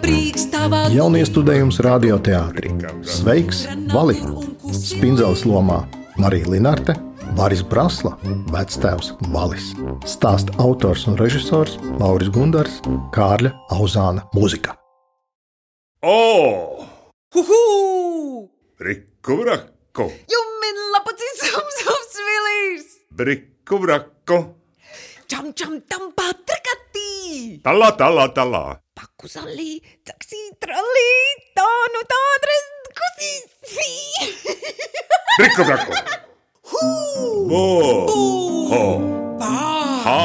Brīkstava Jauniestudējums radioteātrī. Sveiks, Vali! Spindzels lomā Marija Linarte, Varis Brasla, vectēvs Valis. Stāsta autors un režisors Lauris Gundars, Kārļa Auzāna mūzika. O! Huhu! Briku, braku, Jumin lapacīs sums sums vilīs! briku, braku, Čam čam tam patrikatī! Talā, talā, talā. Paku zalī, taksī tralī, tā nu tā adres kusīs! Briku, braku. Bo! Ho! Pā! Ha!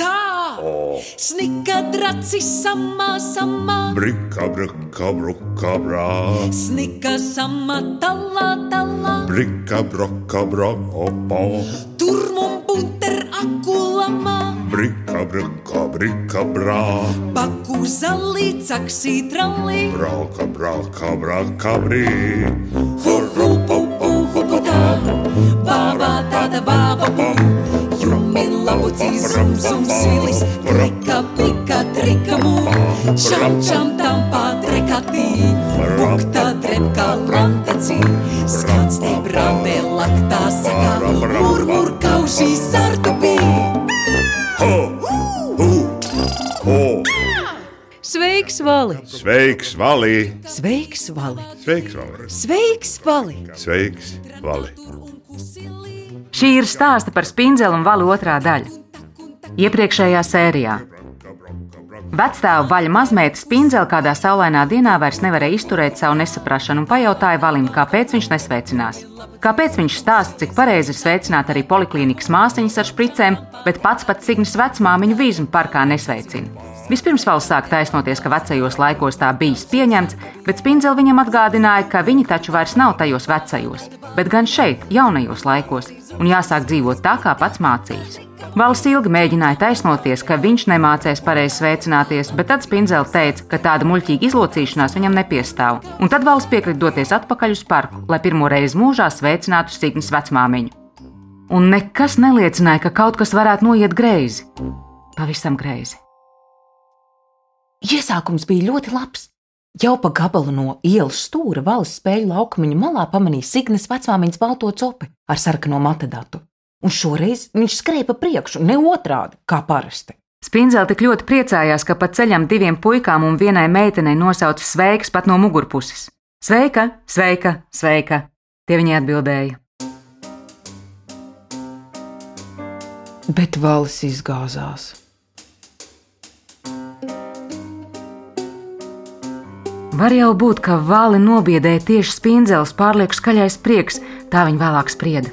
Tā! O! Snika draci samā samā! Brika, braka, bruka, bra. Snika samā talā talā! Brika, braka, braka, opa. Turmum bunter akulamā! Brika, braka, brika, bra. Paku zalī, taksī tralī! Braka, braka, braka, brī. Hurru, pu, pu, hupu, tā! Bāba tāda bāba bum! Jumin labucīs zum zum silis! Trika, pika, trika mū! Čam čam tam patrekatī! Sveiks, Valī! Sveiks, Vali! Sveiks, Valī! Sveiks, Vali! Sveiks, Valī! Šī ir stāsta par spindzeli un valu otrā daļa. Iepriekšējā sērijā Vectēva vaļa mazmeita spindzeli kādā saulainā dienā vairs nevarēja izturēt savu nesaprašanu un pajautāja valim, kāpēc viņš nesveicinās. Kāpēc viņš stāsta, cik pareizi ir sveicināt arī poliklīnikas māsiņas ar špricēm, bet pats pat Signis vecmāmiņu vīzmu parkā nesveicina. Vispirms valsts sāk taisnoties, ka vecajos laikos tā bijis pieņemts, bet spindzeli viņam atgādināja, ka viņi taču vairs nav tajos vecajos, bet gan šeit, jaunajos laikos, un jāsāk dzīvot tā, kā pats mācījis. Valis ilgi mēģināja taisnoties, ka viņš nemācīs pareizi sveicināties, bet tad Spindzele teica, ka tāda muļķīga izlocīšanās viņam nepiestāv. Un tad Valis piekrita doties atpakaļ uz parku, lai pirmo reizi mūžā sveicinātu Signas vecmāmiņu. Un nekas neliecināja, ka kaut kas varētu noiet greizi. Pavisam greizi. Iesākums bija ļoti labs. Jau pa gabalu no ielas stūra valsts spēļu laukuma malā pamanīja Signas vecmāmiņas balto copi ar sarkano matadatu. Un šoreiz viņš skrēja pa priekšu, ne otrādi, kā parasti. Spindzele tik ļoti priecājās, ka pa ceļam diviem puikām un vienai meitenei nosauca sveiks pat no mugurpuses. Sveika, sveika, sveika! Tie viņai atbildēja. Bet valis izgāzās. Var jau būt, ka vāli nobiedēja tieši spindzeles pārlieku skaļais prieks, tā viņa vēlāk sprieda.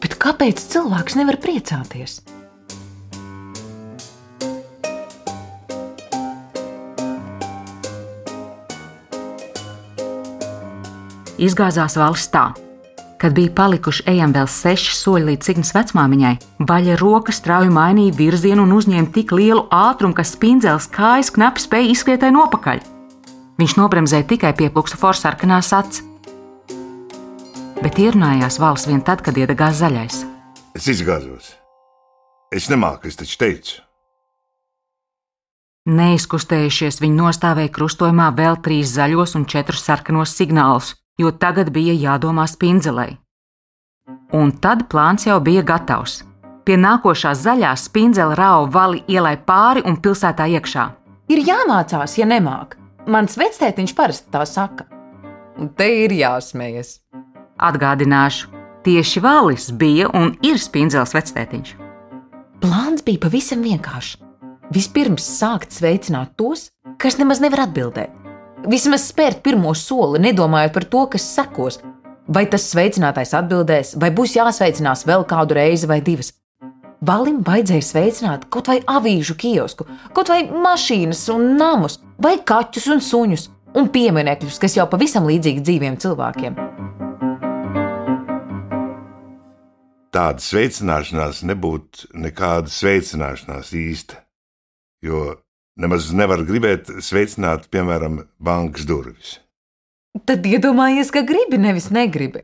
Bet kāpēc cilvēks nevar priecāties? Izgāzās valsts tā. Kad bija palikuši ejam vēl seši soļi līdz Signas vecmāmiņai, baļa roka strauji mainīja virzienu un uzņēma tik lielu ātrumu, ka spindzeles kājas knapi spēja izskriet nopakaļ. Viņš nobremzēja tikai pie pluksta forsarkanās acis. Bet ierunājās valsts vien tad, kad iedegās zaļais. Es izgāzos. Es nemāku, es taču teicu. Neizkustējušies, viņi nostāvēja krustojumā vēl trīs zaļos un četrus sarkanos signālus, jo tagad bija jādomā spindzelei. Un tad plāns jau bija gatavs. Pie nākošās zaļās spindzele rāva vali ielai pāri un pilsētā iekšā. Ir jāmācās, ja nemāk. Mans vectētiņš parasti tā saka. Un te ir jāsmējas. Atgādināšu, tieši Valis bija un ir spindzeles vectētiņš. Plāns bija pavisam vienkāršs. Vispirms sākt sveicināt tos, kas nemaz nevar atbildēt. Vismaz spērt pirmo soli, nedomājot par to, kas sekos. Vai tas sveicinātājs atbildēs, vai būs jāsveicinās vēl kādu reizi vai divas. Valim vajadzēja sveicināt kaut vai avīžu kiosku, kaut vai mašīnas un namus, vai kaķus un suņus, un pieminekļus, kas jau pavisam līdzīgi dzīviem cilvēkiem. Tāda sveicināšanās nebūtu nekāda sveicināšanās īsta. Jo nemaz nevar gribēt sveicināt, piemēram, bankas durvis. Tad iedomājies, ka gribi, nevis negribi.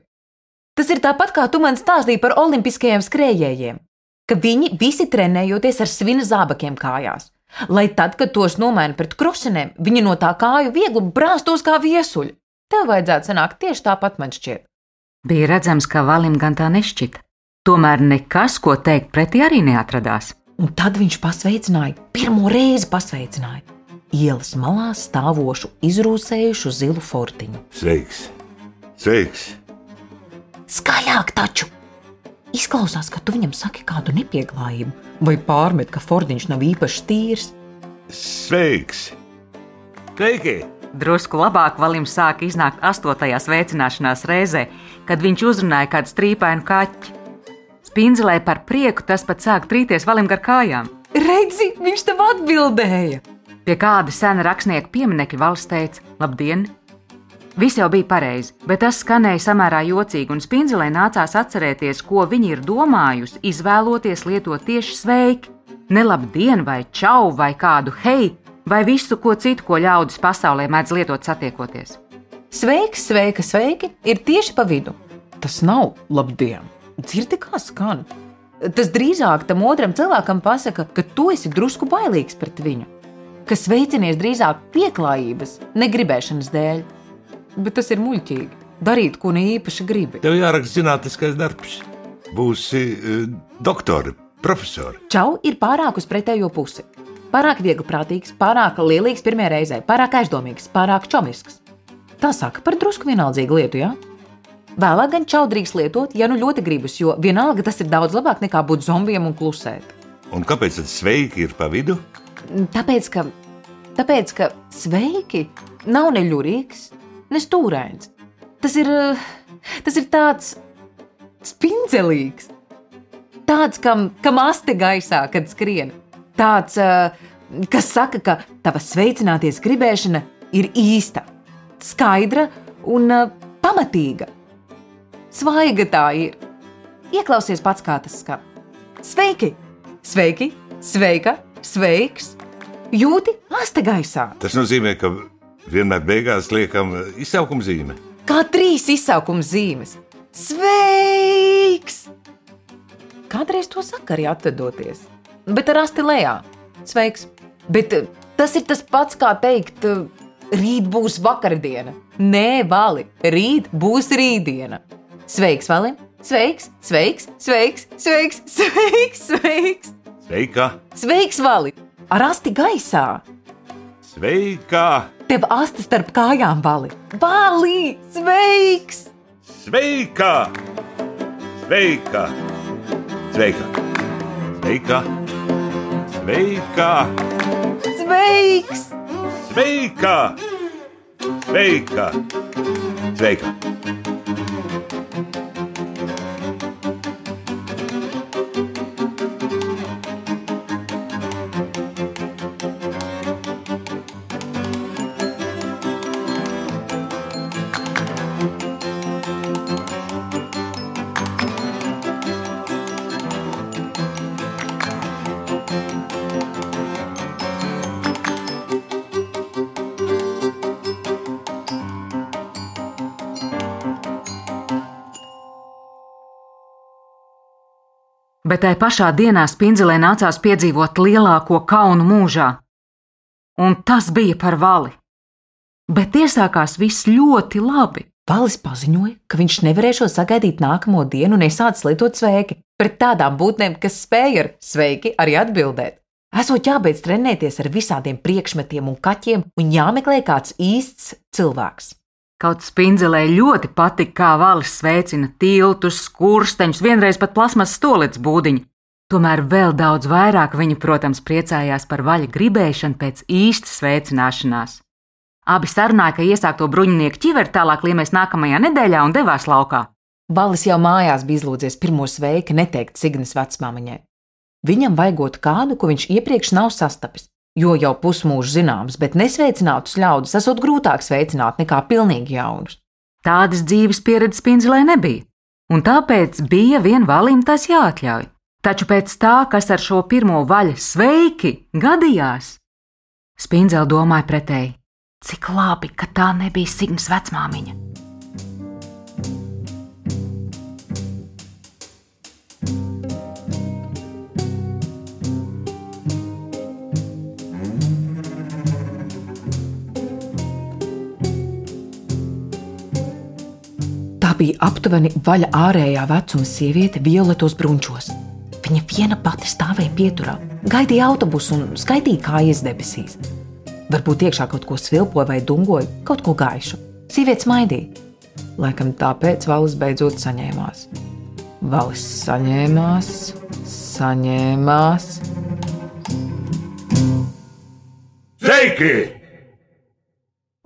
Tas ir tāpat kā tu man stāstīji par olimpiskajiem skrejējiem, ka viņi visi trenējoties ar svina zābakiem kājās. Lai tad, kad tos nomaina pret krusenēm, viņi no tā kāju viegli brāztos kā viesuļi. Tev vajadzētu sanākt tieši tāpat, man šķiet. Bija redzams, ka valim gan tā nešķita. Tomēr nekas, ko teikt pretī, arī neatradās. Un tad viņš pasveicināja, pirmo reizi pasveicināja ielas malā stāvošu, izrūsējušu zilu fortiņu. Sveiks! Sveiks! Skaļāk taču! Izklausās, ka tu viņam saki kādu nepieklājību, vai pārmet, ka fortiņš nav īpaši tīrs. Sveiks! Sveiki! Drusku labāk valim sāka iznākt astotajā sveicināšanās reizē, kad viņš uzrunāja kādu strīpainu kaķi. Spindzelē par prieku tas pat sāk trīties valim gar kājām. Redzi, viņš tev atbildēja! Pie kāda sena rakstnieka pieminiekļa valsts teica: Labdien! Viss jau bija pareizi, bet tas skanēja samērā jocīgi, un spindzelē nācās atcerēties, ko viņi ir domājusi, izvēloties lietot tieši sveiki, ne labdien, vai čau, vai kādu hei, vai visu ko citu, ko ļaudis pasaulē mēdz lietot satiekoties. Sveiks, sveika, sveiki ir tieši pa vidu. Tas nav labdien! Dzirdi, kā skan! Tas drīzāk tam otram cilvēkam pasaka, ka tu esi drusku bailīgs pret viņu, ka sveicinies drīzāk pieklājības, negribēšanas dēļ. Bet tas ir muļķīgi. Darīt, ko ne īpaši gribi. Tev jāraksta zinātniskais darbs. Būsi uh, doktori, profesori. Čau ir pārāk uz pretējo pusi. Pārāk viegli prātīgs, pārāk lielīgs pirmajā reizē, pārāk aizdomīgs, pārāk čomisks. Tā saka par drusku vienaldzīgu lietu, jā? Vēlāk gan čau drīkst lietot, ja nu ļoti gribas, jo vienalga tas ir daudz labāk nekā būt zombijam un klusēt. Un kāpēc tad sveiki ir pa vidu? Tāpēc, ka, tāpēc, ka sveiki nav ne ļurīgs, ne stūrains. Tas ir, tas ir tāds spindzelīgs, tāds, kam, kam asti gaisā, kad skrien. Tāds, kas saka, ka tava sveicināties gribēšana ir īsta, skaidra un pamatīga. Svaiga tā ir. Ieklausies pats, kā tas skan. Sveiki! Sveiki! Sveika! Sveiks! Jūti asti gaisā! Tas nozīmē, ka vienmēr beigās liekam izsaukuma zīme. kā trīs izsaukuma zīmes. Sveiks! Kādreiz to saka arī atvedoties, bet ar asti lejā. Sveiks! Bet eh, tas ir tas pats, kā teikt, eh, rīt būs vakardiena. Nē, vali, rīt būs rītdiena. Sveiks, vali! Sveiks, sveiks, sveiks, sveiks, sveiks, sveiks! Sveika! Sveiks, vali! Ar asti gaisā! Sveika! Tev asti starp kājām, vali! Vali! Sveiks! Sveika! Sveika! Sveika! Sveika! Sveika! Sveiks! Sveika! Sveika! Sveika! Bet tai pašā dienā spindzelē nācās piedzīvot lielāko kaunu mūžā. Un tas bija par vali. Bet iesākās viss ļoti labi. Valis paziņoja, ka viņš nevarēšot sagaidīt nākamo dienu un nesācis lietot sveiki pret tādām būtnēm, kas spēja ar sveiki arī atbildēt. Esot jābeidz trenēties ar visādiem priekšmetiem un kaķiem un jāmeklē kāds īsts cilvēks. Kaut spindzelē ļoti patika, kā valis sveicina tiltus, skursteņus, vienreiz pat plasmas stolīts būdiņu. Tomēr vēl daudz vairāk viņa, protams, priecājās par vaļa gribēšanu pēc īstas sveicināšanās. Abi sarunāja, ka iesākto bruņinieku ķiveri tālāk liemēs nākamajā nedēļā un devās laukā. Valis jau mājās bija izlūdzies pirmo sveika neteikt Signas vecmāmiņai. Viņam vajagot kādu, ko viņš iepriekš nav sastapis, jo jau pusmūžs zināms, bet nesveicinātus ļaudis esot grūtāk sveicināt nekā pilnīgi jaunus. Tādas dzīves pieredzes spindzelē nebija, un tāpēc bija vien valim tas jāatļauj. Taču pēc tā, kas ar šo pirmo vaļu sveiki gadījās, spindzele domāja pretēji. Cik labi, ka tā nebija Signas vecmāmiņa. Bija aptuveni vaļa ārējā vecuma sieviete violetos brunčos. Viņa viena pati stāvēja pieturā, gaidīja autobusu un skaitīja kājas debesīs. Varbūt iekšā kaut ko svilpoja vai dungoja, kaut ko gaišu. Sieviete smaidīja. Laikam tāpēc Valis beidzot saņēmās. Valis saņēmās, saņēmās. Sveiki!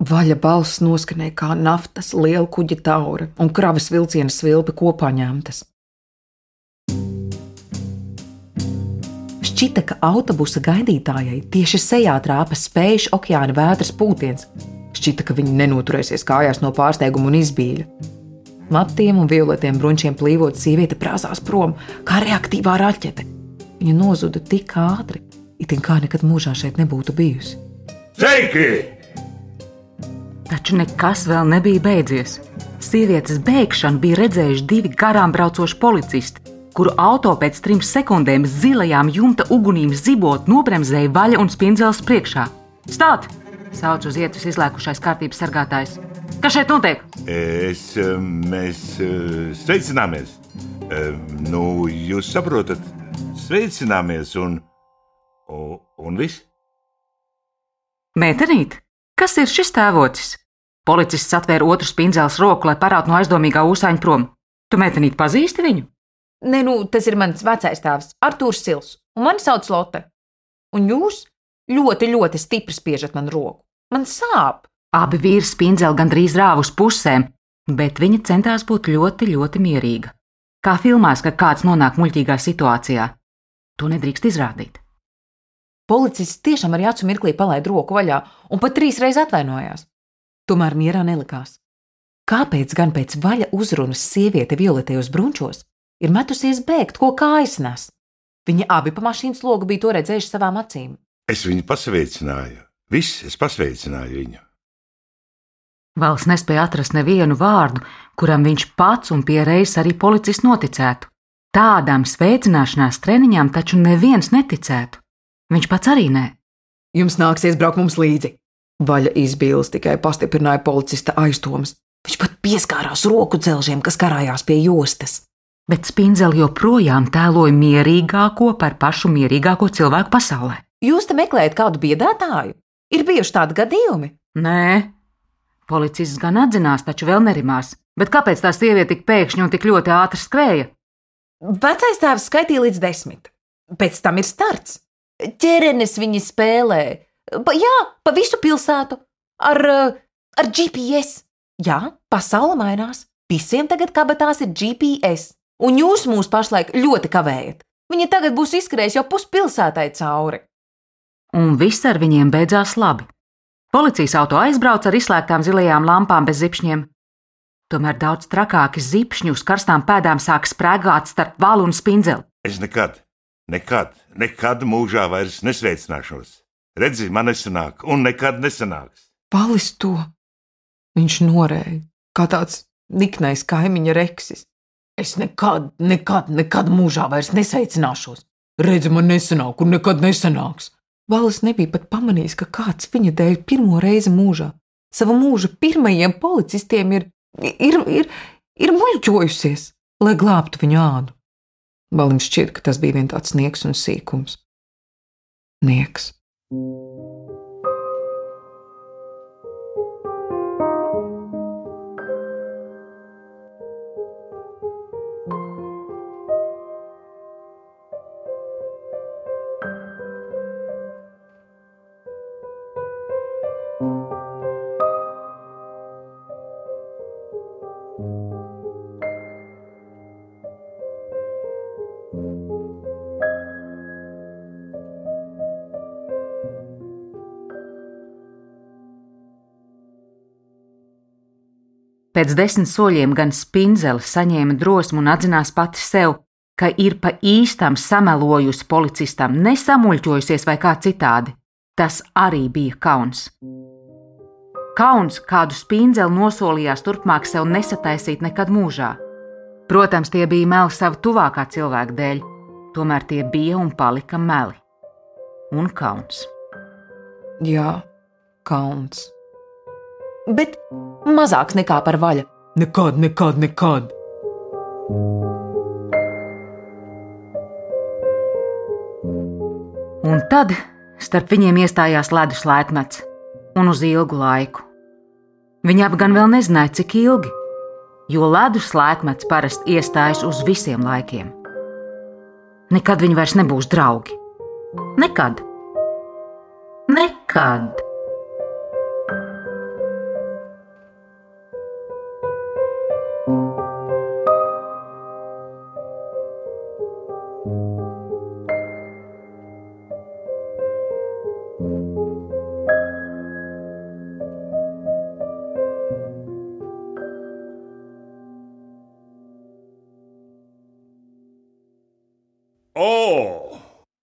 Vaļa balss noskanēja kā naftas liela kuģa taura un kravas vilciena svilpi kopā ņemtas. Šķita, ka autobusa gaidītājai tieši sejā trāpa spējuši okeāna vētras pūtiens. Šķita, ka viņi nenoturēsies kājās no pārsteiguma un izbīļa. Matiem un violetiem brunčiem plīvot, sieviete prāsās prom, kā reaktīvā raķete. Viņa nozuda tik ātri, it kā nekad mūžā šeit nebūtu bijusi. Sveiki! Taču nekas vēl nebija beidzies. Sievietes bēgšanu bija redzējuši divi garām braucoši policisti, kuru auto pēc trim sekundēm zilajām jumta ugunīm zibot nobremzēja vaļa un spindzels priekšā. Stāt! sauc uz ietus izlēkušais kārtības sargātājs. Kas šeit notiek? Es, mēs eh, sveicināmies. Nu, jūs saprotat, sveicināmies un, un, un viss. Mētenīt, kas ir šis tēvocis? Policists atvēra otru spindzels roku, lai parātu no aizdomīgā ūsāņa prom. Tu mētenīt pazīsti viņu? Nē, nu, tas ir mans vecais tēvs, Arthurs Sils, un mani sauc Lotte. Un jūs ļoti, ļoti stipri spiežat man roku. Man sāp! Abi vīri spindzeli gandrīz rāva uz pusēm, bet viņa centās būt ļoti, ļoti mierīga. Kā filmās, kad kāds nonāk muļķīgā situācijā. To nedrīkst izrādīt. Policists tiešām arī acu mirklī palaida roku vaļā un pat trīs reizes atvainojās. Tomēr mierā nelikās. Kāpēc gan pēc vaļa uzrunas sieviete violetējos brunčos ir metusies bēgt, ko kājas nes? Viņi abi pa mašīnas logu bija to redzējuši savām acīm. Es viņu pasveicināju. Viss, es pasveicināju viņu. Vals nespēja atrast nevienu vārdu, kuram viņš pats un pierējis arī policists noticētu. Tādām sveicināšanās treniņām taču neviens neticētu. Viņš pats arī nē. Jums nāksies braukt mums līdzi. Vaļa izbīlis tikai pastiprināja policista aizdomas. Viņš pat pieskārās roku dzelžiem, kas karājās pie jostas. Bet spindzeli joprojām tēloja mierīgāko par pašu mierīgāko cilvēku pasaulē. Jūs te meklējat kādu biedētāju? Ir bijuši tādi gadījumi. Nē, policists gan atzinās, taču vēl nerimās. Bet kāpēc tā sieviete tik pēkšņi un tik ļoti ātri skrēja? Vecais tēvs skaitīja līdz desmit. Pēc tam ir starts. Ķerenes viņi spēlē. Pa, jā, pa visu pilsētu. Ar, eh, ar GPS. Jā, pasaule mainās. Visiem tagad kabatās ir GPS. Un jūs mūs pašlaik ļoti kavējat. Viņi tagad būs izskrējuši jau puspilsētai cauri. Un viss ar viņiem beidzās labi. Policijas auto aizbrauca ar izslēgtām zilajām lampām bez zipšņiem. Tomēr daudz trakāki zipšņi uz karstām pēdām sāk sprāgāt starp valu un spindzeli. Es nekad, nekad, nekad mūžā vairs nesveicināšos. Redzi, man nesanāk, un nekad nesanāks. Palis to. Viņš norēja, kā tāds niknais kaimiņa reksis. Es nekad, nekad, nekad mūžā vairs nesveicināšos. Redzi, man nesanāk, un nekad nesanāks. Valis nebija pat pamanījis, ka kāds viņa dēļ pirmo reizi mūžā, savu mūža pirmajiem policistiem ir, ir, ir, ir muļķojusies, lai glābtu viņu ādu. Valim šķiet, ka tas bija viens tāds nieks un sīkums. Nieks. Thank you. Pēc desmit soļiem gan spindzele saņēma drosmu un atzinās pati sev, ka ir pa īstam samelojusi policistam, nesamuļķojusies vai kā citādi. Tas arī bija kauns. Kauns, kādu spindzeli nosolījās turpmāk sev nesataisīt nekad mūžā. Protams, tie bija meli savu tuvākā cilvēka dēļ, tomēr tie bija un palika meli. Un kauns. Jā, kauns. Bet mazāks nekā par vaļu. Nekad, nekad, nekad. Un tad starp viņiem iestājās ledus laikmets, un uz ilgu laiku. Viņi abi gan vēl nezināja, cik ilgi, jo ledus laikmets parasti iestājas uz visiem laikiem. Nekad viņi vairs nebūs draugi. Nekad. Nekad.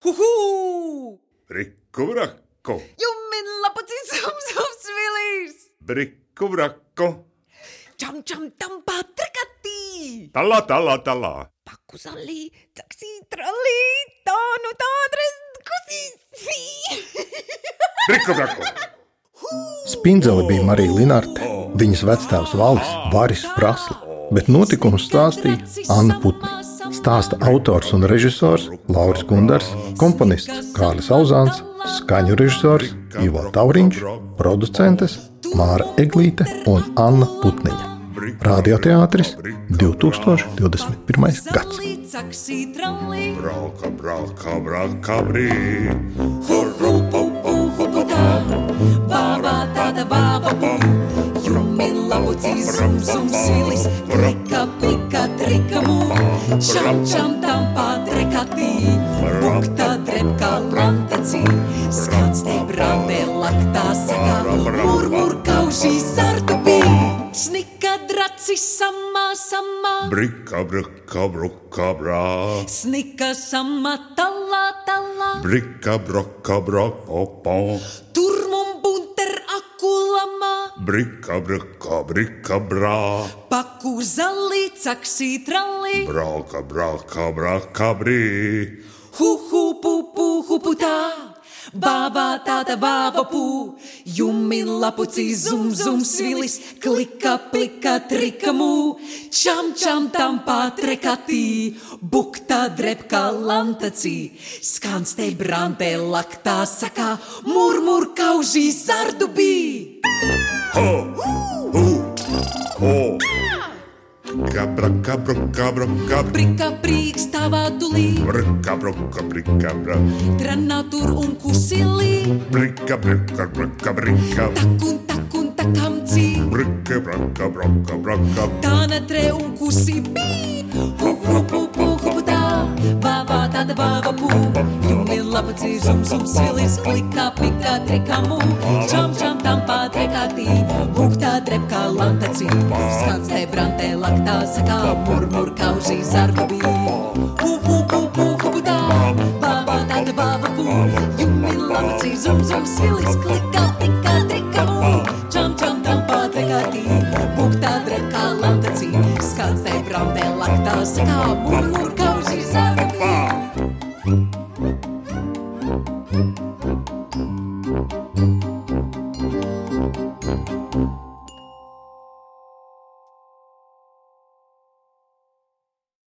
Huhu! Brikku brakku, Jummin lapacī sums sums vilīs! brikku brakku, Čam čam tam patrakatī! talā, talā, talā. Paku zalī, taksī tralī, tā nu tā adres kusīs! Brikku brakku, Spindzele bija Marija Linarte, viņas vectēvs Valis, Varis Prasla, bet notikumus stāstīja Anna Putniņa. Stāsta autors un režisors Lauris Gundars, komponists Kārlis Auzāns, skaņu režisors Ivo Tauriņš, producentes Māra Eglīte un Anna Putniņa. Radioteātris 2021. gads. Braka, braka, brī. hurru pupu huputā, bābā tāda bāba bum. Jummin lapucī zum zum svilis, klika plika trika mū. Čam čam tam patrakatī, bukta drepkā lantecī. Skans te brandē laktā sakā, murmur kaušī sardubī. Snika draci samā samā, Brika, braka, braka, brā. snika samā talā talā. Brika, braka, pā. Turmum bunter Brika, braka, brika, brā. paku zalī, caksī tralī. Braka, braka, braka, brī. Hu hu pu pu hu pu tā. Bābā tāda bāba pū, jumin lapucī zum zum svilis, klika plika trika mū, čam čam tam patrekatī, bukta drepkā lantacī, skans te brantē laktā sakā, murmur kaužī zardubī. Braka, braka, braka, brī. Brika brīks tavā dulī, Brika, braka, brika, brā. tranā tur un kusilī, Brika, brika, braka, brika. takun takun takamcī. Brika, braka, braka, braka. Tāna tre un kusi bī. Hu hu pu pu hu pu tā. Bābā tāda bāba pū labadzīs, zum, zum, silis, klikā, plikā, trekā, mum, čam, čam, tampā, trekā, tī, buktā, trepkā, lantacī, skanstē, brantē, laktā, sakā, murmur, kaužī, zardabī, hu, hu, hu, hu, hu, butā, bābā, tāda, bāba, pū, jumi, labadzīs, zum, zum, silis, klikā, plikā, trekā, mum, čam, čam, tampā, trekā, tī, buktā, trepkā, lantacī, skanstē, brantē, laktā, sakā, murmur,